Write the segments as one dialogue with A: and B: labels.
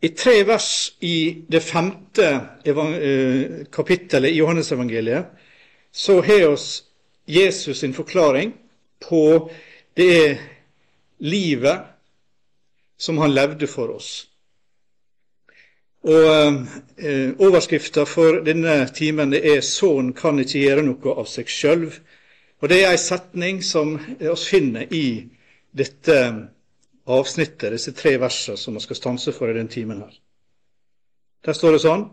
A: I tre vers i det femte eh, kapittelet i Johannesevangeliet så har oss Jesus sin forklaring på det livet som han levde for oss. Og eh, Overskrifta for denne timen det er 'Sønnen kan ikke gjøre noe av seg sjøl'. Og det er ei setning som vi finner i dette avsnittet, disse tre versene som vi skal stanse for i den timen her. Der står det sånn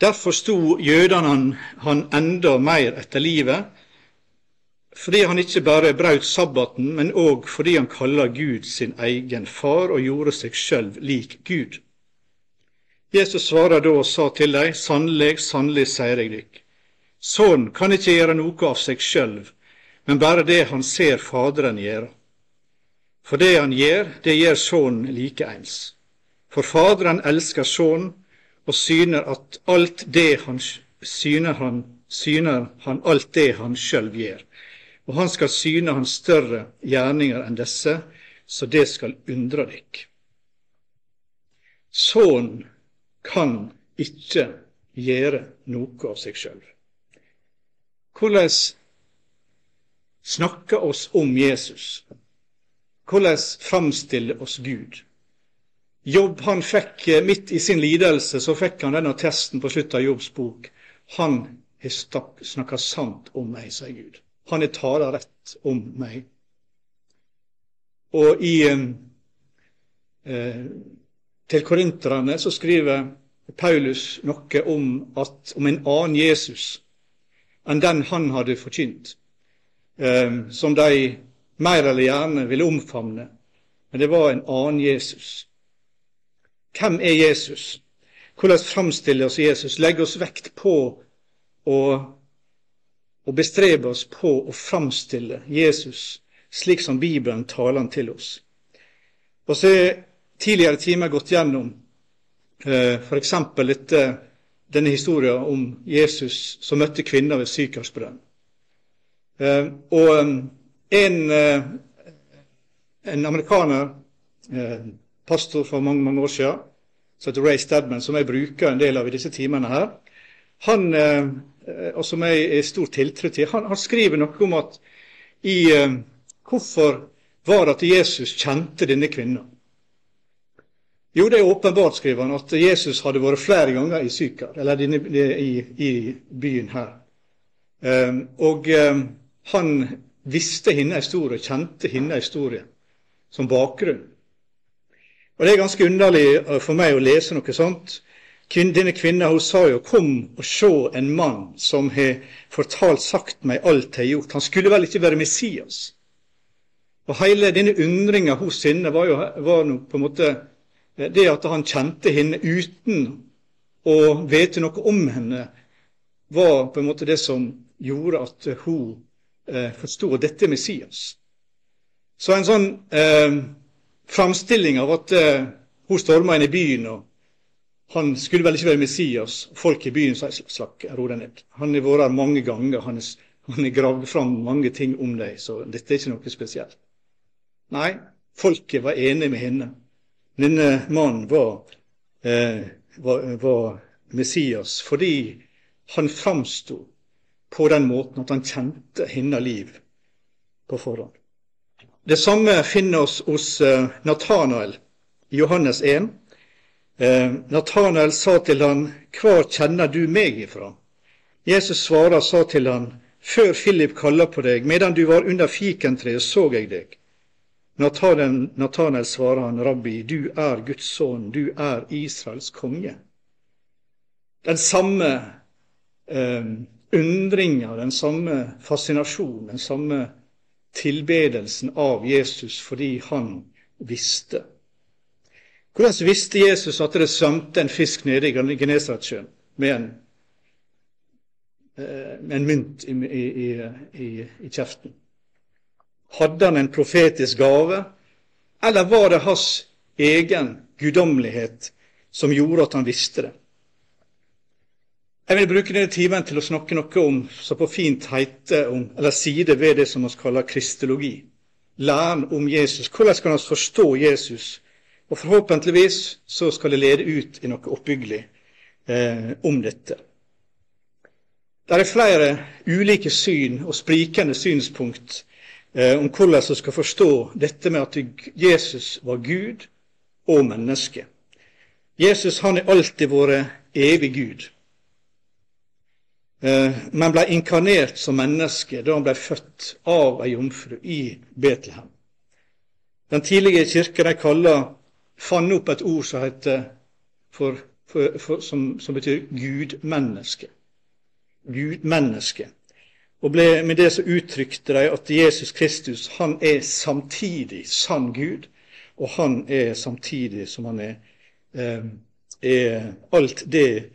A: Derfor sto jødene han, han enda mer etter livet, fordi han ikke bare brøt sabbaten, men òg fordi han kaller Gud sin egen far og gjorde seg sjøl lik Gud. Jesus svarer da og sa til dem, sannelig, sannelig, sier jeg dykk, Sønnen kan ikke gjøre noe av seg sjøl, men bare det han ser Faderen gjøre. For det han gjør, det gjør Sønnen likeeins. For Faderen elsker Sønnen og syner at alt det han syner han, syner han alt det han sjøl gjør. Og han skal syne han større gjerninger enn disse, så det skal undre dykk. Sønnen kan ikke gjøre noe av seg sjøl. Hvordan snakker oss om Jesus? Hvordan framstiller oss Gud? Jobb han fikk, eh, Midt i sin lidelse så fikk han denne testen på slutten av Jobbs bok. Han har snakka sant om meg, sier Gud. Han har tala rett om meg. Og i, eh, eh, til korinterne så skriver Paulus noe om, at, om en annen Jesus enn den han hadde forkynt, eh, som de mer eller gjerne ville omfavne. Men det var en annen Jesus. Hvem er Jesus? Hvordan framstiller oss Jesus? Legger oss vekt på å, å bestrebe oss på å framstille Jesus slik som Bibelen taler han til oss. Og så er tidligere timer gått gjennom eh, f.eks. denne historien om Jesus som møtte kvinner ved Sykarsbrønn. Eh, og en, eh, en amerikaner, eh, pastor for mange mange år siden, som heter Ray Stedman, som jeg bruker en del av i disse timene her, han, eh, og som jeg er stor tiltro til, han, han, skriver noe om at i Hvorfor var det at Jesus kjente denne kvinnen? Jo, det er åpenbart, skriver han, at Jesus hadde vært flere ganger i Sykar, eller i, i, byen her. Og han visste hennes historie, kjente hennes historie som bakgrunn. Og Det er ganske underlig eh, for meg å lese noe sånt. Denne kvinna hun sa jo 'Kom og se en mann som har fortalt, sagt meg alt jeg har gjort'. Han skulle vel ikke være Messias? Og Hele denne undringa hos henne var jo var på en måte eh, det at han kjente henne uten å vite noe om henne, var på en måte det som gjorde at hun eh, forstår dette er Messias. Så en sånn eh, framstilling av at eh, hun storma inn i byen, og han skulle vel ikke være Messias. Folk i byen sa slakk, ro deg ned. Han har vært her mange ganger, han har gravd fram mange ting om deg, så dette er ikke noe spesielt. Nei, folket var enig med henne. Denne mannen var, eh, var, var Messias fordi han framsto på den måten at han kjente hennes liv på forhånd. Det samme finner oss hos uh, Natanael i Johannes 1. Uh, Natanael sa til han, 'Hva kjenner du meg ifra?' Jesus svarer sa til han, 'Før Philip kaller på deg, medan du var under fikentreet, så jeg deg.' Natanael, Natanael svarer han, 'Rabbi, du er Guds sønn, du er Israels konge.' Den samme uh, undringa, den samme fascinasjonen, den samme tilbedelsen av Jesus fordi han visste. Hvordan visste Jesus at det svømte en fisk nede i Genesaretsjøen med en, eh, en mynt i, i, i, i kjeften? Hadde han en profetisk gave, eller var det hans egen guddommelighet som gjorde at han visste det? Jeg vil bruke denne timen til å snakke noe om så på fint heite, om, eller side ved det som vi kaller kristologi. Læren om Jesus. Hvordan skal vi forstå Jesus Og forhåpentligvis så skal det lede ut i noe oppbyggelig eh, om dette. Det er flere ulike syn og sprikende synspunkt eh, om hvordan vi skal forstå dette med at Jesus var Gud og menneske. Jesus han har alltid vært evig Gud, men ble inkarnert som menneske da han ble født av ei jomfru i Betlehem. Den tidlige kirke de kaller, fant opp et ord som, heter, for, for, for, som, som betyr gudmenneske. Gudmenneske. Og ble, med det så uttrykte de at Jesus Kristus han er samtidig sann Gud, og han er samtidig som han er, eh, er alt det,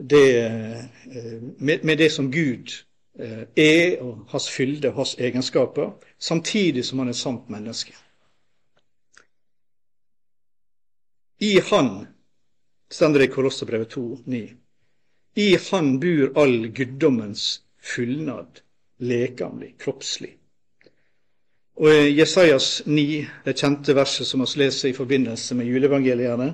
A: det eh, med, med, det som Gud eh, er, og hans fylde og hans egenskaper, samtidig som han er sant menneske. I Han, stender det i Kolosserbrevet 2,9, i Han bor all guddommens fullnad, lekamlig, kroppslig. Og i Jesajas 9, det kjente verset som vi leser i forbindelse med juleevangeliene,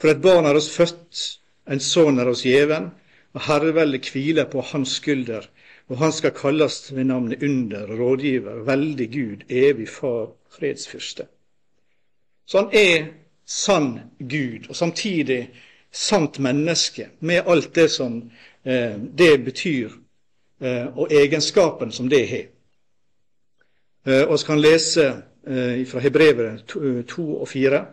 A: for et barn er oss født, en sønn er oss gjeven, og herreveldet hviler på hans skulder, og han skal kalles ved navnet under, rådgiver, veldig Gud, evig Far, fredsfyrste. Så han er sann Gud, og samtidig sant menneske, med alt det som eh, det betyr, eh, og egenskapen som det har. Eh, og så kan lese eh, fra Hebrevet 2 og 4.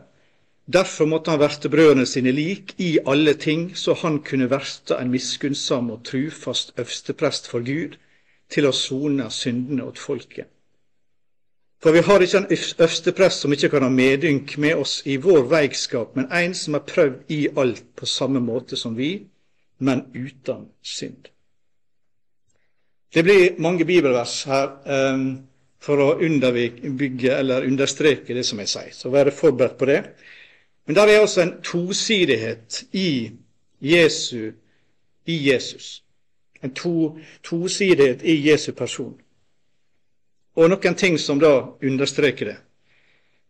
A: Derfor måtte han verte brødrene sine lik i alle ting, så han kunne verte en miskunnsam og trufast øvsteprest for Gud, til å sone syndene åt folket. For vi har ikke en øversteprest som ikke kan ha medynk med oss i vår veikskap, men en som har prøvd i alt på samme måte som vi, men uten synd. Det blir mange bibelvers her um, for å underbygge eller understreke det som jeg sier, så være forberedt på det. Men der er også en tosidighet i, Jesu, i Jesus. En to, tosidighet i Jesu person og noen ting som da understreker det,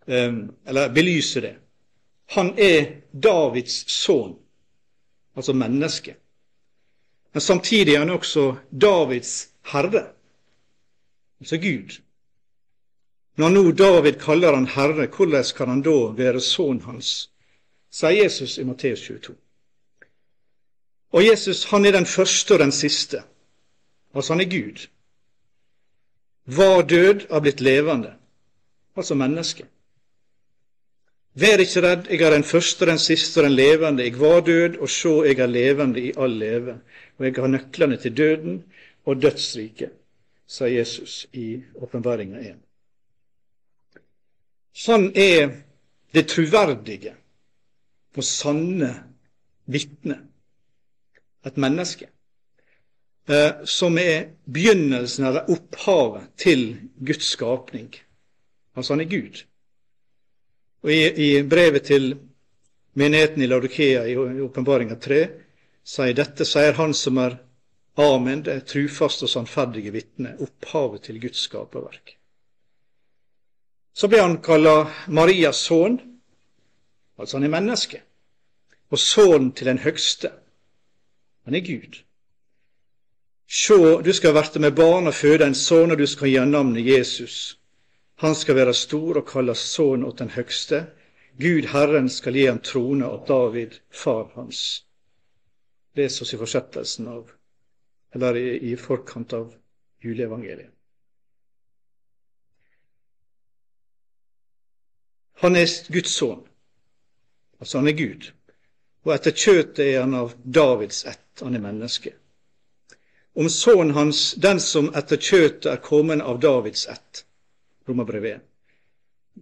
A: ehm, eller belyser det. Han er Davids sønn, altså menneske. Men samtidig er han også Davids herre, altså Gud. Når nå David kaller han herre, hvordan kan han da være sønnen hans? sier Jesus i Matteus 22. Og Jesus han er den første og den siste. Altså han er Gud var død, har blitt levende, altså menneske. Vær ikke redd, jeg er den første, den siste og den levende. Jeg var død, og sjå, jeg er levende i all leve. Og jeg har nøklene til døden og dødsriket, sa Jesus i Åpenbaringa 1. Han er det truverdige og sanne vitne, et menneske. Eh, som er begynnelsen eller opphavet til Guds skapning. Altså han er Gud. Og I, i brevet til menigheten i Laudikea i Åpenbaringa 3 sier dette sier han som er Amen, det trufaste og sannferdige vitne, opphavet til Guds skaperverk. Så ble han kalla Marias sønn, altså han er menneske, og sønnen til den høgste. Han er Gud. Sjå, du skal verte med barn og føde en sønn, og du skal gi ham navnet Jesus. Han skal være stor og kalles sønn åt den høgste. Gud Herren skal gi ham trone åt David, far hans. Les oss i fortsettelsen av, eller i, i forkant av juleevangeliet. Han er Guds sønn, altså han er Gud, og etter kjøtet er han av Davids ett, han er menneske om sønnen hans, den som etter kjøtet er kommet av Davids ett. Romerbrevet.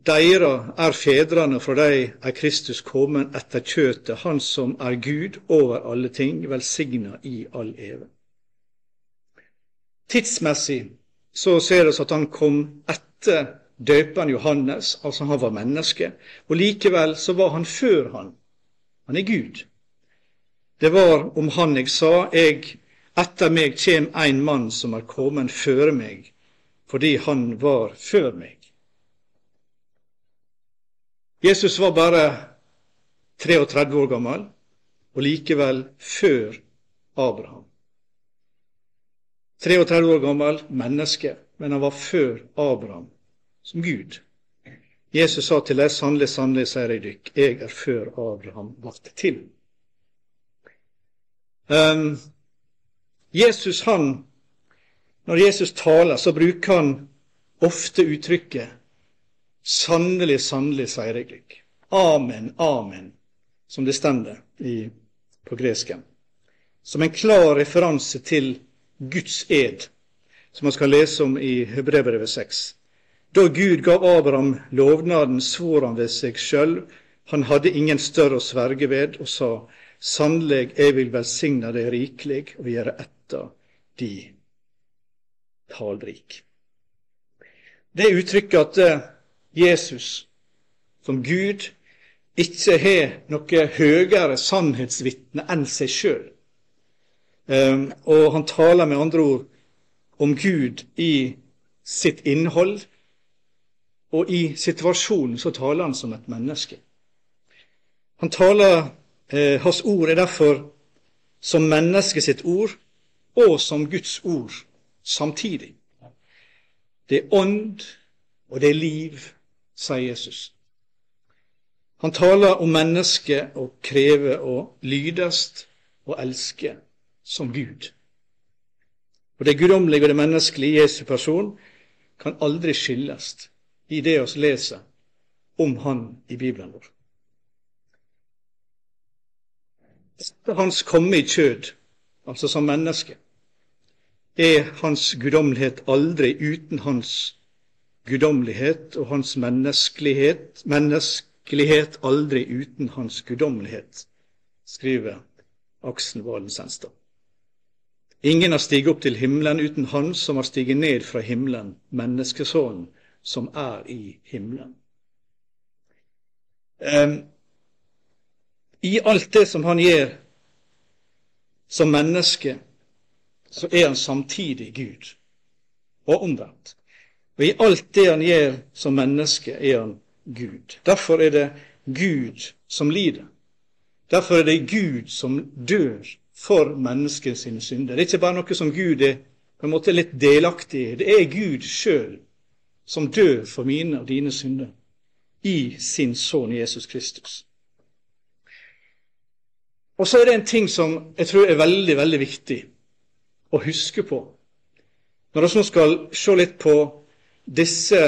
A: Deira er fedrene, for dei er Kristus kommet etter kjøtet, Han som er Gud over alle ting, velsigna i all eve. Tidsmessig så ser vi at han kom etter døperen Johannes, altså han var menneske, og likevel så var han før han. Han er Gud. Det var om han jeg sa, jeg etter meg kjem ein mann som er kommet før meg, fordi han var før meg. Jesus var bare 33 år gammel, og likevel før Abraham. 33 år gammel menneske, men han var før Abraham, som Gud. Jesus sa til deg, sannelig, sannelig, sier jeg dykk, jeg er før Abraham ble til. Um, Jesus, han, Når Jesus taler, så bruker han ofte uttrykket 'Sannelig, sannelig, sier jeg dykk'. Amen, amen, som det stender på gresken. Som en klar referanse til Guds ed, som man skal lese om i Hebrevbrevet 6. Da Gud gav Abraham lovnaden, svor han ved seg sjøl. Han hadde ingen større å sverge ved, og sa, Sannelig, jeg vil velsigne deg rikelig og gjøre etter de talrik. Det uttrykket at eh, Jesus som Gud ikke har noe høyere sannhetsvitne enn seg sjøl. Um, og han taler med andre ord om Gud i sitt innhold, og i situasjonen så taler han som et menneske. Han taler, eh, Hans ord er derfor som mennesket sitt ord og som Guds ord samtidig. Det er ånd, og det er liv, sier Jesus. Han taler om mennesket og krever å lydast og elske som Gud. Og Det guddommelige og det menneskelige i Jesu person kan aldri skilles i det oss leser om Han i Bibelen vår. Etter Hans komme i kjød, altså som menneske, er Hans guddommelighet aldri uten Hans guddommelighet og Hans menneskelighet, menneskelighet aldri uten Hans guddommelighet, skriver Aksen Valen Senstad. Ingen har stiget opp til himmelen uten Han som har stiget ned fra himmelen, menneskesonen som er i himmelen. I alt det som han gjør som menneske, så er han samtidig Gud, og omvendt. Og i alt det han gjør som menneske, er han Gud. Derfor er det Gud som lider. Derfor er det Gud som dør for menneskets synder. Det er ikke bare noe som Gud er på en måte litt delaktig i. Det er Gud sjøl som dør for mine og dine synder i sin sønn Jesus Kristus. Og så er det en ting som jeg tror er veldig, veldig viktig å huske på når vi nå skal se litt på disse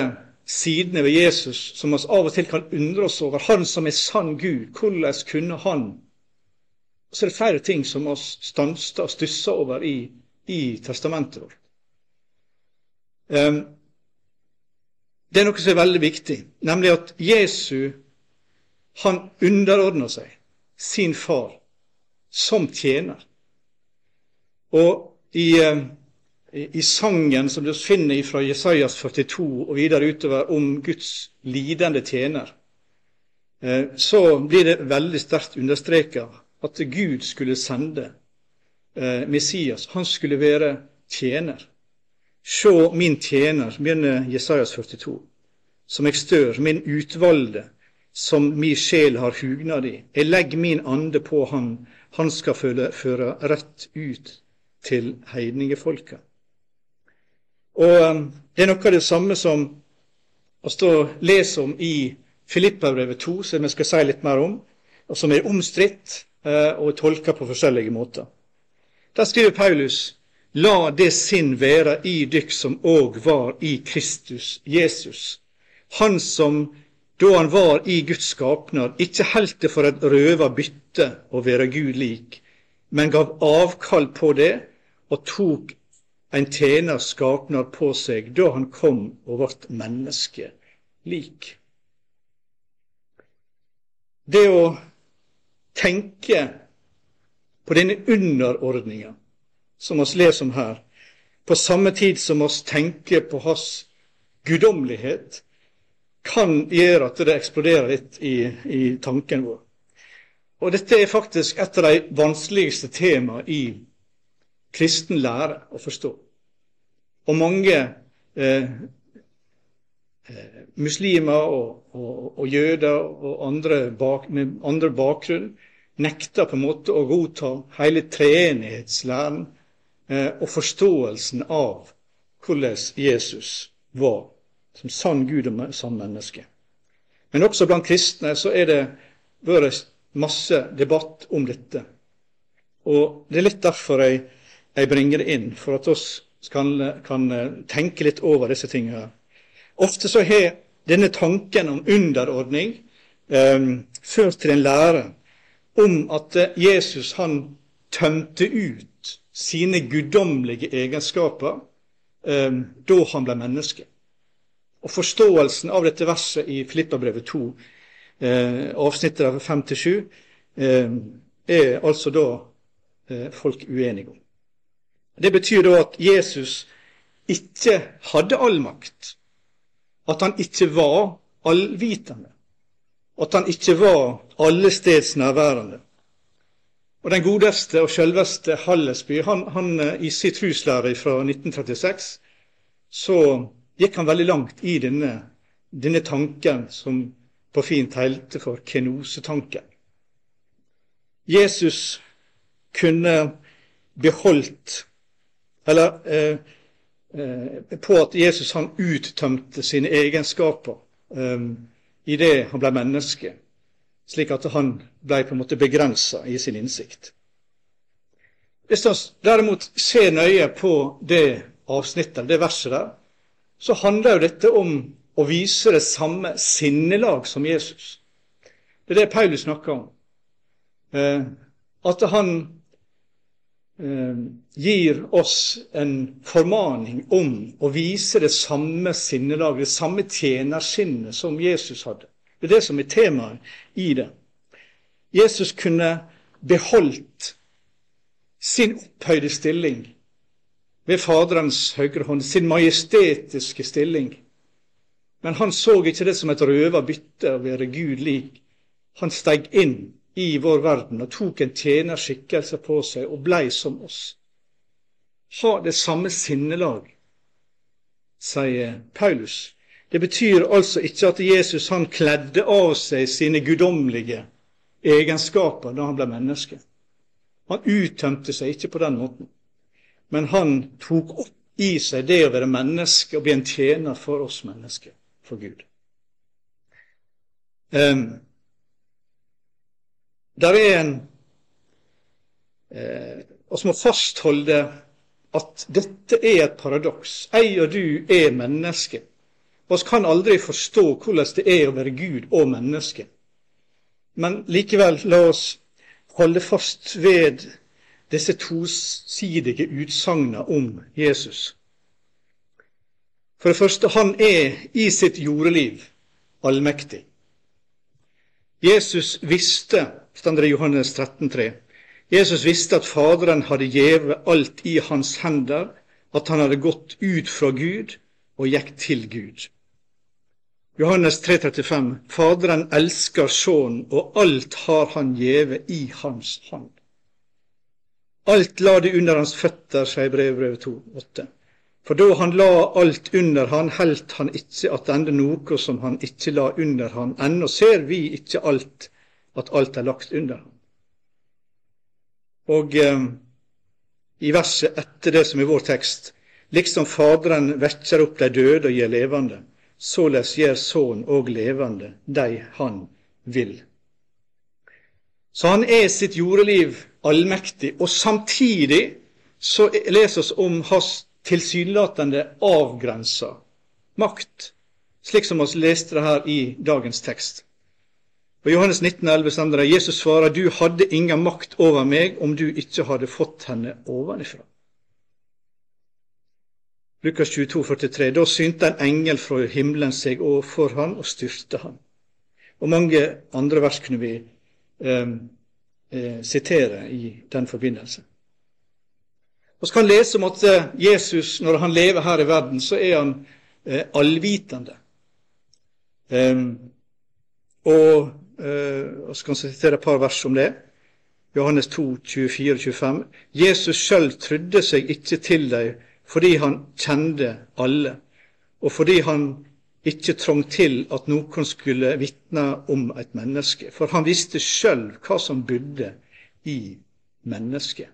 A: sidene ved Jesus som vi av og til kan undre oss over. Han som er sann Gud, hvordan kunne han så er det flere ting som vi stanser og stusser over i, i testamentet vårt. Um, det er noe som er veldig viktig, nemlig at Jesu han underordner seg sin far som tjener. Og i, um, i sangen som du finner fra Jesajas 42 og videre utover om Guds lidende tjener, uh, så blir det veldig sterkt understreka at Gud skulle sende eh, Messias. Han skulle være tjener. Sjå min tjener, begynner Jesajas 42, som jeg stør, min utvalgte, som mi sjel har hugnad i. Jeg legger min ande på han, han skal føle, føre rett ut til heidningefolka. Og um, Det er noe av det samme som vi leser om i Filippabrevet 2, som vi skal si litt mer om, og som er omstridt. Eh, og tolka på forskjellige måter. Der skriver Paulus La det sinn være i dykk som òg var i Kristus Jesus, han som da han var i Guds skapnad, ikke heldt det for et røva bytte å være Gud lik, men gav avkall på det og tok en tjeners skapnad på seg da han kom og vart menneske lik. Det å tenke på denne underordninga som vi leser om her, på samme tid som vi tenker på hans guddommelighet, kan gjøre at det eksploderer litt i, i tanken vår. Og dette er faktisk et av de vanskeligste temaene i kristen lære å forstå. Og mange eh, eh, muslimer og, og, og, jøder og andre bak, med andre bakgrunn nekter på en måte å godta hele treenighetslæren og forståelsen av hvordan Jesus var som sann Gud og sann menneske. Men også blant kristne så er det vært masse debatt om dette. Og det er litt derfor jeg, jeg bringer det inn, for at oss kan, kan tenke litt over disse tingene. Ofte så har denne tanken om underordning eh, ført til en lære om at Jesus han tømte ut sine guddommelige egenskaper eh, da han ble menneske. Og Forståelsen av dette verset i Filippabrevet 2, eh, avsnittet av 5-7, eh, er altså da eh, folk uenige om. Det betyr da at Jesus ikke hadde all makt, at han ikke var allvitende, at han ikke var allestedsnærværende. Og Den godeste og sjølveste Hallesby, han, han eh, i sitt huslære fra 1936, så gikk han veldig langt i denne, denne tanken som på fint heilte for kenosetanken. Jesus kunne beholdt Eller eh, eh, på at Jesus han uttømte sine egenskaper eh, det han ble menneske, slik at han ble på en måte begrensa i sin innsikt. Hvis vi derimot ser nøye på det avsnittet, det verset der, så handler jo dette om å vise det samme sinnelag som Jesus. Det er det Paulus snakker om. Eh, at han eh, gir oss en formaning om å vise det samme sinnelag, det samme tjenersinnet som Jesus hadde. Det er det som er temaet i det. Jesus kunne beholdt sin opphøyde stilling ved Faderens høyre hånd, sin majestetiske stilling. Men han så ikke det som et røva bytte å være Gud lik. Han steg inn i vår verden og tok en tjenerskikkelse på seg og blei som oss. Ha det samme sinnelag, sier Paulus. Det betyr altså ikke at Jesus han kledde av seg sine guddommelige egenskaper da han ble menneske. Han uttømte seg ikke på den måten men han tok opp i seg det å være menneske og bli en tjener for oss mennesker, for Gud. Um, der er en eh, oss må fastholde at dette er et paradoks. Jeg og du er mennesker. Vi kan aldri forstå hvordan det er å være Gud og menneske. Men likevel, la oss holde fast ved disse tosidige utsagnene om Jesus. For det første, han er i sitt jordeliv allmektig. Jesus visste, står det i Johannes 13, 13,3, Jesus visste at Faderen hadde gjeve alt i hans hender, at han hadde gått ut fra Gud og gikk til Gud. Johannes 3, 35, Faderen elsker Sønnen, og alt har han gjeve i hans hand. Alt la de under hans føtter, sier brevbrevet 2,8. For da han la alt under han, heldt han ikke attende noe som han ikke la under han. Ennå ser vi ikke alt, at alt er lagt under han. Og eh, i verset etter det som er vår tekst, liksom Faderen vekker opp de døde og gir levende, således gjør Sønnen òg levende dei han vil. Så han er sitt jordeliv allmektig. Og samtidig så leser oss om hans tilsynelatende avgrensa makt, slik som vi leste det her i dagens tekst. På Johannes 19, 11 står det Jesus svarer, du hadde ingen makt over meg om du ikke hadde fått henne ovenifra. Lukas 22, 43. Da synte en engel fra himmelen seg overfor han og styrte han. Og mange andre vers kunne vi eh, eh, sitere i den forbindelse. Vi kan lese om at eh, Jesus, når han lever her i verden, så er han eh, allvitende. Um, og vi eh, kan sitere et par vers om det. Johannes 2, 24-25. Jesus sjøl trudde seg ikke til dem fordi han kjente alle, og fordi han ikke trong til at noen skulle vitne om et menneske, for han visste sjøl hva som bodde i mennesket.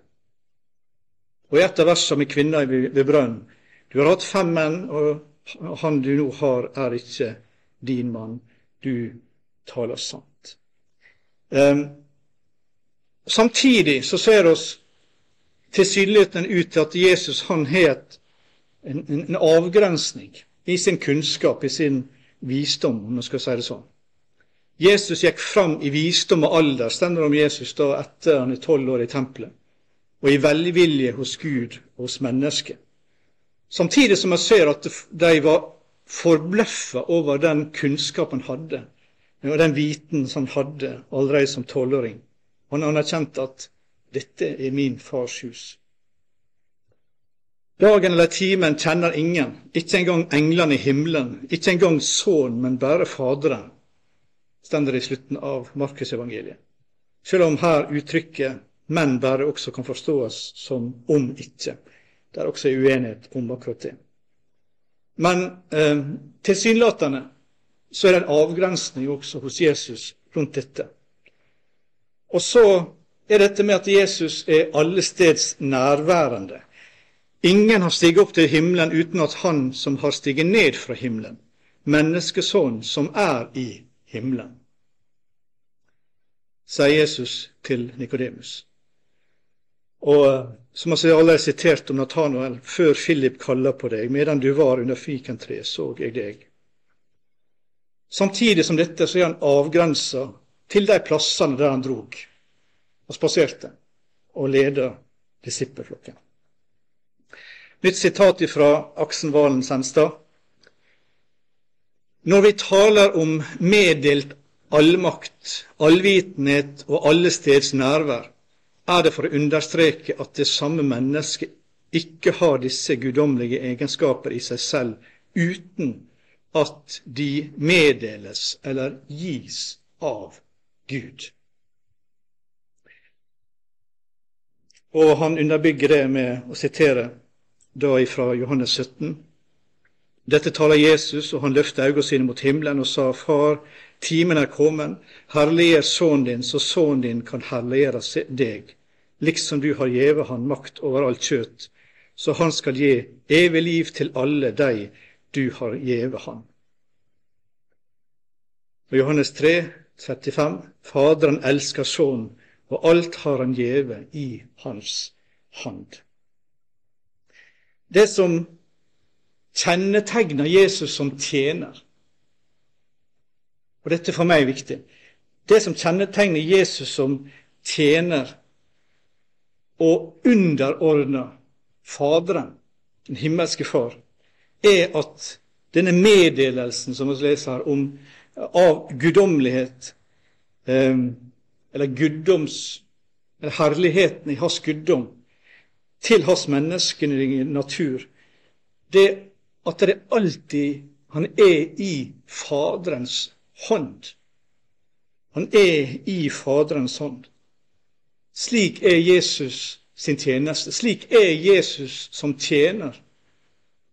A: Og i et av versene med kvinna ved brønnen Du har hatt fem menn, og han du nå har, er ikke din mann. Du taler sant. Um, samtidig så ser oss tilsynelatende ut til at Jesus han het en, en, en avgrensning i sin kunnskap, i sin visdom, om man skal si det sånn. Jesus gikk fram i visdom og alder, stender om Jesus da etter han er tolv år i tempelet, og i velvilje hos Gud og hos mennesket. Samtidig som jeg ser at de var forbløffa over den kunnskapen han hadde, og den viten som han hadde allerede som tolvåring. Han anerkjente at 'dette er min fars hus'. Dagen eller timen kjenner ingen, ikke engang englene i himmelen, ikke engang Sønnen, men bare Faderen, stender det i slutten av Markusevangeliet. Selv om her uttrykket 'men bare' også kan forstås som 'om ikke'. Det er også uenighet om akkurat det. Men eh, tilsynelatende så er det en avgrensning også hos Jesus rundt dette. Og så er dette med at Jesus er allesteds nærværende. Ingen har stiget opp til himmelen uten at Han som har stiget ned fra himmelen, menneskesønnen som er i himmelen, sier Jesus til Nikodemus. Og som jeg allerede sitert om Natanael, før Philip kalla på deg, medan du var under fikentreet, så jeg deg. Samtidig som dette så er han avgrensa til de plassene der han drog og spaserte og leda disippelflokken. Nytt sitat fra Aksen Valen Senstad. Når vi taler om meddelt allmakt, allvitenhet og allesteds nærvær, er det for å understreke at det samme mennesket ikke har disse guddommelige egenskaper i seg selv uten at de meddeles eller gis av Gud. Og han underbygger det med å sitere da ifra Johannes 17. Dette taler Jesus, og han løfter øynene sine mot himmelen og sa, Far, timen er kommet, herliggjør sønnen din, så sønnen din kan herliggjøre deg, liksom du har gjeve han makt over alt kjøtt, så han skal gi evig liv til alle de du har gjeve han. Og Johannes 3, 35, Faderen elsker Sønnen, og alt har han gjeve i hans hand det som kjennetegner Jesus som tjener. Og dette er for meg viktig. Det som kjennetegner Jesus som tjener og underordner Faderen, den himmelske Far, er at denne meddelelsen som vi leser her om av guddommelighet, eh, eller guddoms, eller herligheten i hans guddom, til hans menneskelige natur, det at det alltid han er i Faderens hånd. Han er i Faderens hånd. Slik er Jesus sin tjeneste. Slik er Jesus som tjener,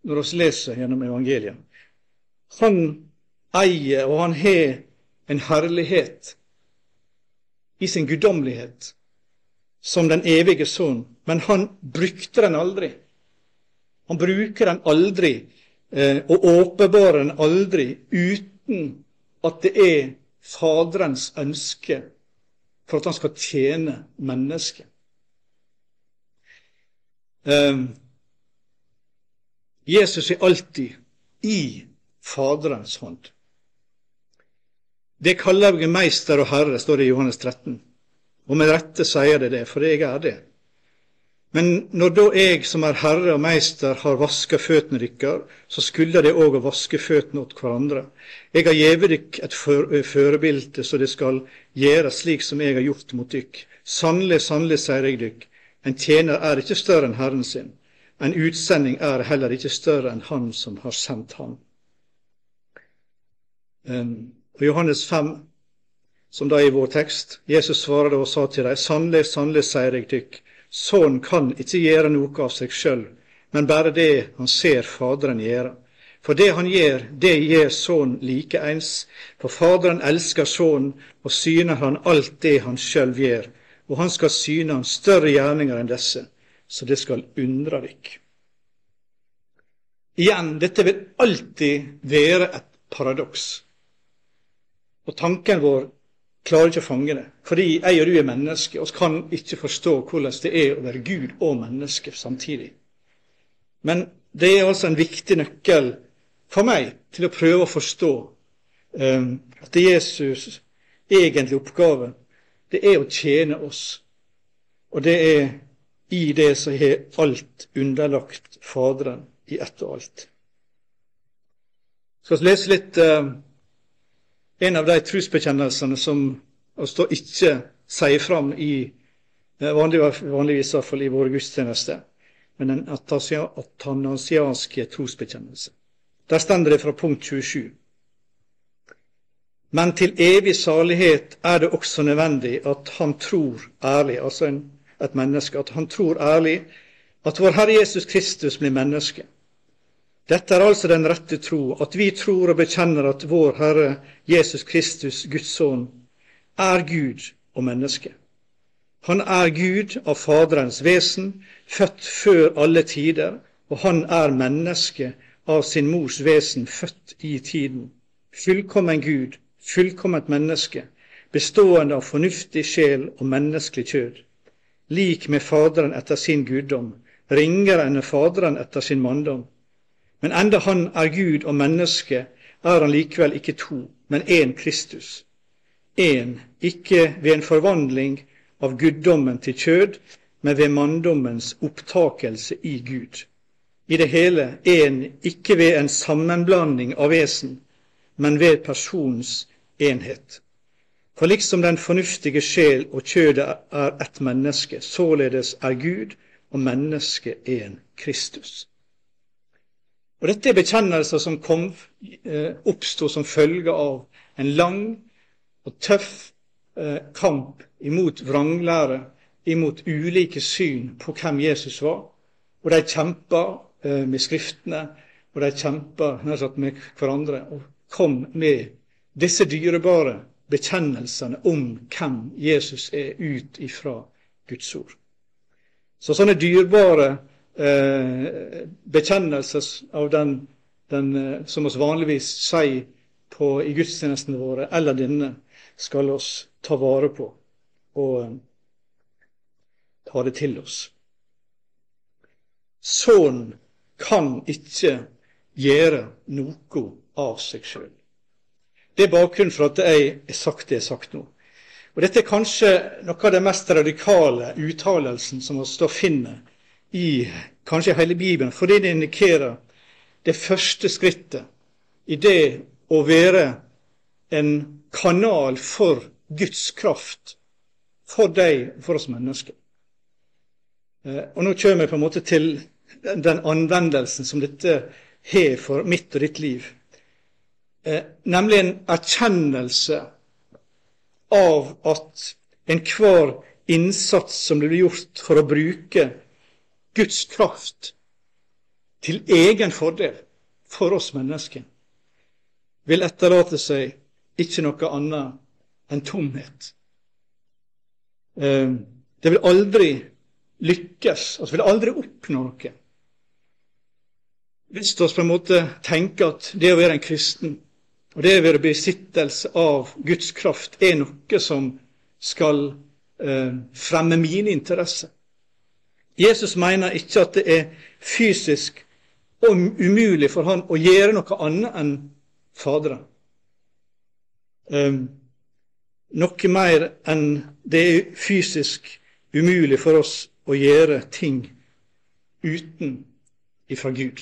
A: når vi leser gjennom evangeliet. Han eier, og han har en herlighet i sin guddommelighet som den evige sønn, men han brukte den aldri. Han bruker den aldri eh, og åpenbarer den aldri uten at det er Faderens ønske for at han skal tjene mennesket. Eh, Jesus er alltid i Faderens hånd. Det kaller jeg meister og herre, står det i Johannes 13. Og med rette sier det det, for jeg er det. Men når da jeg som er herre og meister har vaska føttene dykkar, så skulle det òg å vaske føttene åt hverandre. Jeg har gjeve dykk et førebilde, så det skal gjere slik som jeg har gjort mot dykk. Sannelig, sannelig, sier jeg dykk, en tjener er ikke større enn Herren sin. En utsending er heller ikke større enn Han som har sendt ham. Um, og Johannes 5, som da er vår tekst. Jesus svarer og sa til dem, sannelig, sannelig, sier jeg dykk, Sønnen kan ikke gjøre noe av seg sjøl, men bare det han ser Faderen gjøre. For det han gjør, det gjør Sønnen likeens. For Faderen elsker Sønnen og syner han alt det han sjøl gjør. Og han skal syne han større gjerninger enn disse, så det skal undre dykk. Igjen, dette vil alltid være et paradoks. Og tanken vår klarer ikke å fange det. Fordi jeg og du er mennesker, og kan ikke forstå hvordan det er å være Gud og menneske samtidig. Men det er altså en viktig nøkkel for meg til å prøve å forstå um, at Jesus' egentlig oppgave det er å tjene oss. Og det er i det som har alt underlagt Faderen i ett og alt. Skal lese litt uh, en av de trosbekjennelsene som vi ikke sier fram i uh, vanligvis, i, hvert fall i våre gudstjenester, men den atanasianske trosbekjennelse. Der stender det fra punkt 27. Men til evig salighet er det også nødvendig at han tror ærlig, altså en, et menneske, at han tror ærlig at vår Herre Jesus Kristus blir menneske. Dette er altså den rette tro, at vi tror og bekjenner at vår Herre Jesus Kristus, Guds sønn, er Gud og menneske. Han er Gud av Faderens vesen, født før alle tider, og han er menneske av sin mors vesen, født i tiden. Fullkommen Gud, fullkomment menneske, bestående av fornuftig sjel og menneskelig kjød lik med Faderen etter sin guddom, ringere enn Faderen etter sin manndom. Men enda han er Gud og menneske, er han likevel ikke to, men én Kristus. Én, ikke ved en forvandling av guddommen til kjød, men ved manndommens opptakelse i Gud. I det hele én, ikke ved en sammenblanding av vesen, men ved persons enhet. For liksom den fornuftige sjel og kjødet er ett menneske, således er Gud og mennesket en Kristus. Og Dette er bekjennelser som kom, eh, oppsto som følge av en lang og tøff eh, kamp imot vranglære, imot ulike syn på hvem Jesus var. Og de kjempa eh, med Skriftene, og de kjempa med hverandre og kom med disse dyrebare bekjennelsene om hvem Jesus er, ut ifra Guds ord. Så sånne dyrebare eh, bekjennelse av den, den eh, som vi vanligvis sier på, i gudstjenestene våre, eller denne, skal oss ta vare på og eh, ta det til oss. Sånn kan ikke gjøre noe av seg sjøl. Det er bakgrunnen for at jeg har sagt det jeg har sagt nå. Og Dette er kanskje noe av den mest radikale uttalelsen som vi finner i kanskje hele Bibelen, fordi det indikerer det første skrittet i det å være en kanal for Guds kraft for deg for oss mennesker. Eh, og Nå kommer jeg på en måte til den anvendelsen som dette har for mitt og ditt liv. Eh, nemlig en erkjennelse av at enhver innsats som blir gjort for å bruke Guds kraft til egen fordel for oss mennesker, vil etterlate seg ikke noe annet enn tomhet. Eh, det vil aldri lykkes, altså vil aldri oppnå noe. Hvis vi på en måte tenker at det å være en kristen og det å være besittelse av Guds kraft er noe som skal eh, fremme mine interesser. Jesus mener ikke at det er fysisk og umulig for han å gjøre noe annet enn Faderen. Um, noe mer enn det er fysisk umulig for oss å gjøre ting uten ifra Gud.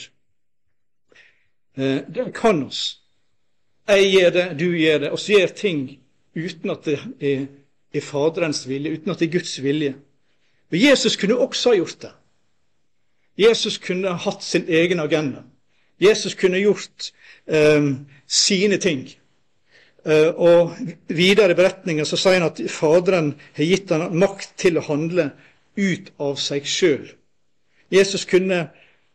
A: Uh, det kan oss. Jeg gjør det, du gjør det. Vi gjør ting uten at det er, er Faderens vilje, uten at det er Guds vilje. Og Jesus kunne også ha gjort det. Jesus kunne hatt sin egen agenda. Jesus kunne gjort eh, sine ting. Eh, og videre i beretningen så sier han at Faderen har gitt ham makt til å handle ut av seg sjøl. Jesus kunne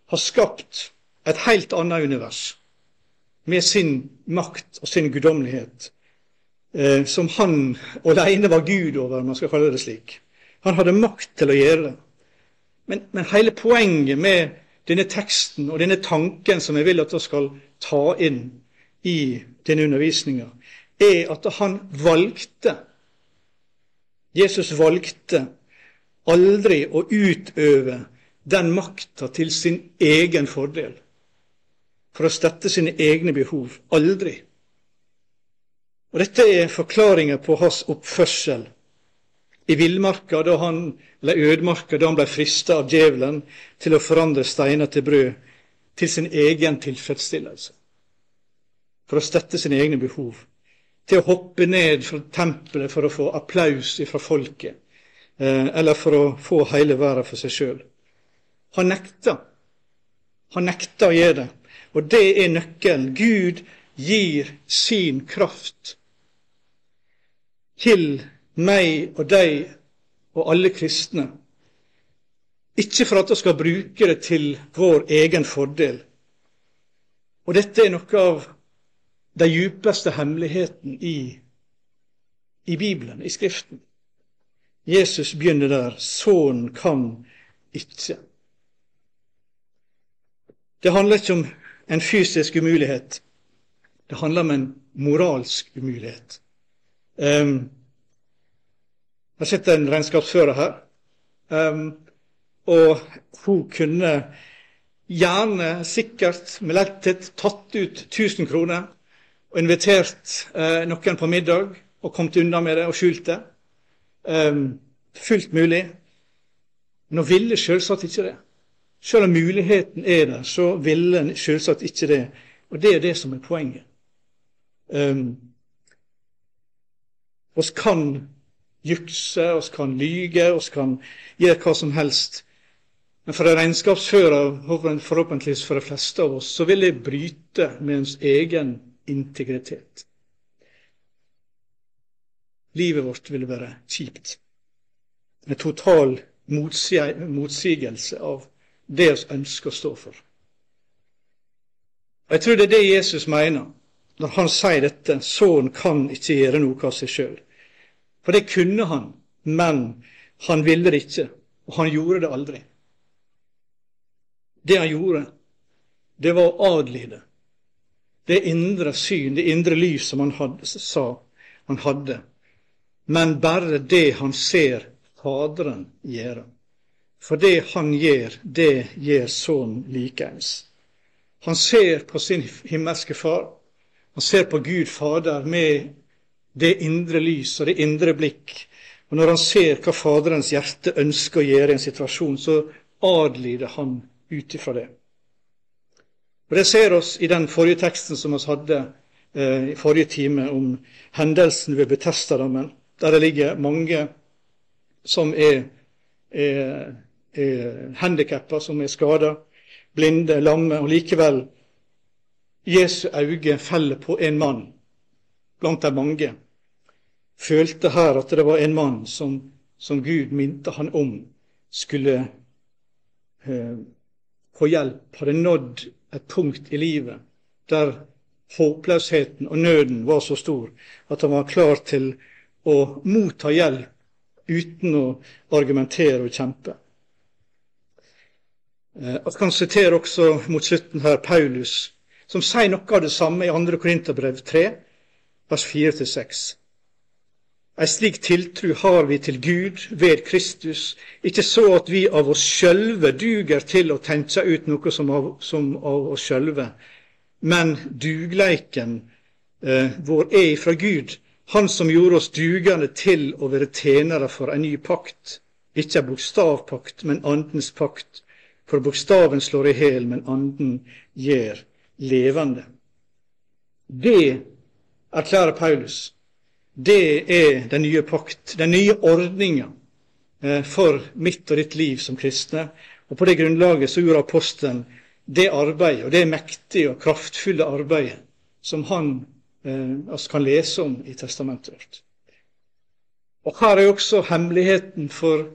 A: ha skapt et helt annet univers med sin makt og sin guddommelighet, eh, som han alene var Gud over, man skal kalle det slik. Han hadde makt til å gjøre det. Men, men hele poenget med denne teksten og denne tanken som jeg vil at vi skal ta inn i denne undervisninga, er at han valgte Jesus valgte aldri å utøve den makta til sin egen fordel, for å støtte sine egne behov. Aldri. Og Dette er forklaringa på hans oppførsel i villmarka, da han, eller ødemarka, da han ble frista av djevelen til å forandre steiner til brød, til sin egen tilfredsstillelse, for å støtte sine egne behov, til å hoppe ned fra tempelet for å få applaus fra folket, eh, eller for å få hele verden for seg sjøl. Han nekta. Han nekta å gjøre det. Og det er nøkkelen. Gud gir sin kraft til meg og deg og alle kristne. Ikke for at vi skal bruke det til vår egen fordel. Og dette er noe av de djupeste hemmeligheten i, i Bibelen, i Skriften. Jesus begynner der. Sønnen kan ikke. Det handler ikke om en fysisk umulighet. Det handler om en moralsk umulighet. Um, jeg sitter en regnskapsfører her, um, og hun kunne gjerne, sikkert, med letthet tatt ut 1000 kroner og invitert uh, noen på middag og kommet unna med det og skjult det. Um, fullt mulig. Men hun ville selvsagt ikke det. Selv om muligheten er der, så ville en selvsagt ikke det. Og det er det som er poenget. Um, oss kan jukse, oss kan lyge, oss kan gjøre hva som helst. Men for en regnskapsfører, forhåpentligvis for de fleste av oss, så vil det bryte med ens egen integritet. Livet vårt ville være kjipt. En total motsigelse av det vi ønsker å stå for. Og Jeg tror det er det Jesus mener når han sier dette. Sønnen kan ikke gjøre noe av seg sjøl. For det kunne han, men han ville det ikke, og han gjorde det aldri. Det han gjorde, det var å adlyde det indre syn, det indre lys som han hadde, sa han hadde, men bare det han ser Faderen gjøre. For det han gjør, det gjør Sønnen likeens. Han ser på sin himmelske Far. Han ser på Gud Fader med det indre lys og det indre blikk. Og når han ser hva Faderens hjerte ønsker å gjøre i en situasjon, så adlyder han ut ifra det. Og Det ser oss i den forrige teksten som vi hadde eh, i forrige time, om hendelsen ved Betestadammen, der det ligger mange som er, er er handikappa, som er skada, blinde, lamme, og likevel Jesu øyne feller på en mann blant de mange. Følte her at det var en mann som, som Gud minte han om skulle eh, få hjelp, hadde nådd et punkt i livet der håpløsheten og nøden var så stor at han var klar til å motta hjelp uten å argumentere og kjempe. Jeg eh, kan sitere også mot slutten her Paulus, som sier noe av det samme i 2. Korinterbrev 3, vers 4-6. Ei slik tiltru har vi til Gud ved Kristus, ikke så at vi av oss sjølve duger til å tenke ut noe som av, som av oss sjølve, men dugleiken eh, vår er ifra Gud, Han som gjorde oss dugende til å være tjenere for en ny pakt, ikke en bokstavpakt, men Andens pakt. For bokstaven slår i hæl, men anden gjør levende. Det erklærer Paulus. Det er den nye pakt, den nye ordninga eh, for mitt og ditt liv som kristne. Og på det grunnlaget så gjorde apostelen det arbeidet, og det mektige og kraftfulle arbeidet som han eh, kan lese om i testamentet vårt. Og her er også hemmeligheten for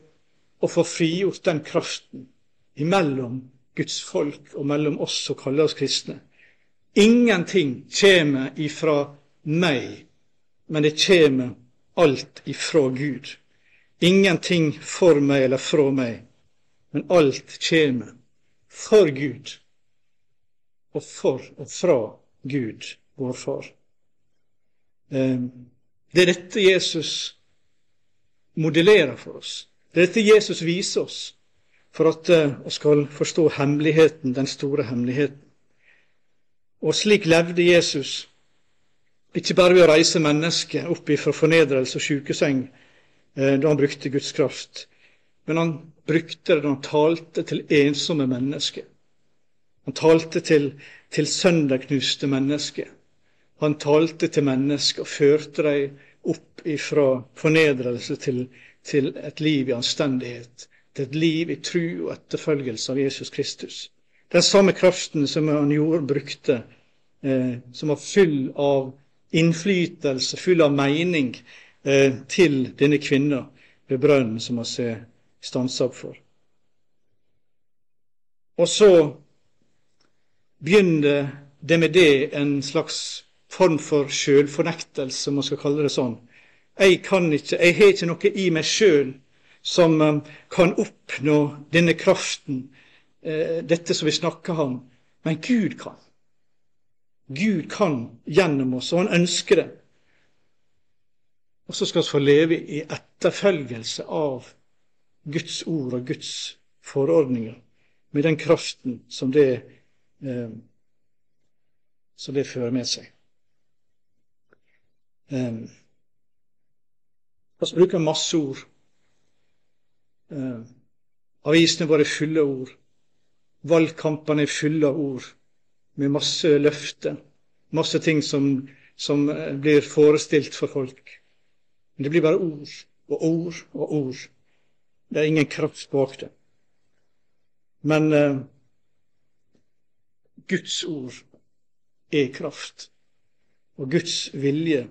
A: å få frigjort den kraften imellom Guds folk og mellom oss som kaller oss kristne. Ingenting kommer ifra meg, men det kommer alt ifra Gud. Ingenting for meg eller fra meg, men alt kommer for Gud og for og fra Gud, vår Far. Ehm, det er dette Jesus modellerer for oss. Det er dette Jesus viser oss for at vi eh, skal forstå hemmeligheten, den store hemmeligheten. Og slik levde Jesus, ikke bare ved å reise mennesket opp ifra fornedrelse og sjukeseng eh, da han brukte Guds kraft, men han brukte det da han talte til ensomme mennesker. Han talte til, til sønderknuste mennesker. Han talte til mennesker og førte dem opp ifra fornedrelse til, til et liv i anstendighet, til et liv i tru og etterfølgelse av Jesus Kristus. Den samme kraften som han gjorde, brukte, eh, som var full av innflytelse, full av mening, eh, til denne kvinna ved brønnen som vi har stansa opp for. Og så begynner det med det en slags form for sjølfornektelse, om man skal kalle det sånn. Jeg kan ikke, jeg har ikke noe i meg sjøl som um, kan oppnå denne kraften, eh, dette som vi snakker om, men Gud kan. Gud kan gjennom oss, og han ønsker det. Og så skal vi få leve i etterfølgelse av Guds ord og Guds forordninger, med den kraften som det eh, som det fører med seg. Eh, vi bruker masse ord. Eh, avisene våre er fulle av ord. Valgkampene er fulle av ord, med masse løfter. Masse ting som, som eh, blir forestilt for folk. Men det blir bare ord og ord og ord. Det er ingen kraft bak det. Men eh, Guds ord er kraft, og Guds vilje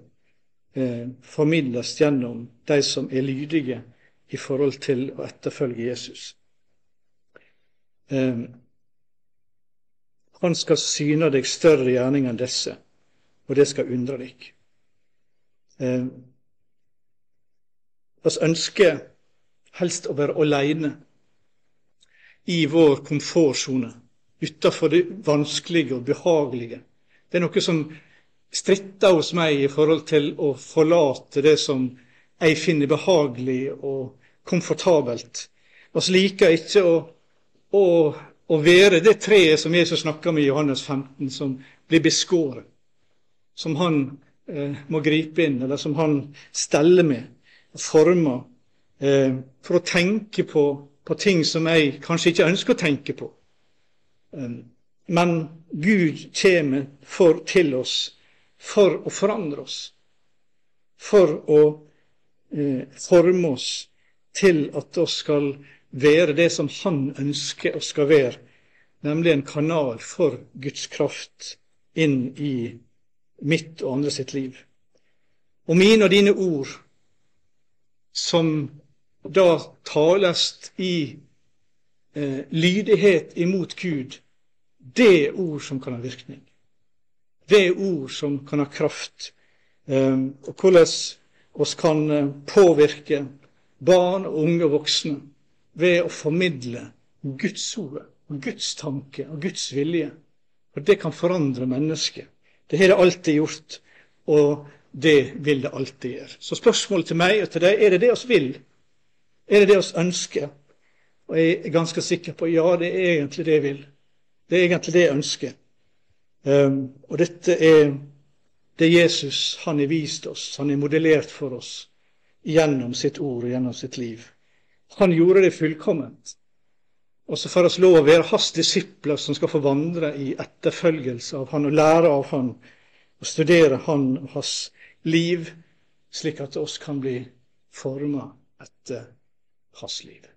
A: eh, formidles gjennom de som er lydige i forhold til å etterfølge Jesus. Eh, han skal syne deg større gjerning enn disse, og det skal undre deg. Eh, ønsker helst å være aleine i vår komfortsone utafor det vanskelige og behagelige. Det er noe som stritter hos meg i forhold til å forlate det som jeg finner behagelig og komfortabelt. Vi liker ikke å, å, å, være det treet som Jesus snakker om i Johannes 15, som blir beskåret. Som han eh, må gripe inn, eller som han steller med former eh, for å tenke på, på ting som jeg kanskje ikke ønsker å tenke på. Eh, men Gud kommer for, til oss for å forandre oss, for å eh, forme oss til at vi skal være det som Han ønsker og skal være, nemlig en kanal for Guds kraft inn i mitt og andre sitt liv. Og mine og dine ord, som da tales i eh, lydighet imot Gud, det er ord som kan ha virkning. Det er ord som kan ha kraft. Eh, og hvordan oss kan eh, påvirke barn, unge og voksne ved å formidle Guds ord, og Guds tanke og Guds vilje. Og det kan forandre mennesket. Det har det alltid gjort, og det vil det alltid gjøre. Så spørsmålet til meg og til deg er det det oss vil? Er det det oss ønsker? Og jeg er ganske sikker på ja, det er egentlig det jeg vil. Det er egentlig det jeg ønsker. Um, og dette er det Jesus han har vist oss, han har modellert for oss gjennom sitt ord og gjennom sitt liv. Han gjorde det fullkomment. Og så får vi lov å være hans disipler som skal få vandre i etterfølgelse av han og lære av han og studere han og hans liv, slik at oss kan bli forma etter hans liv.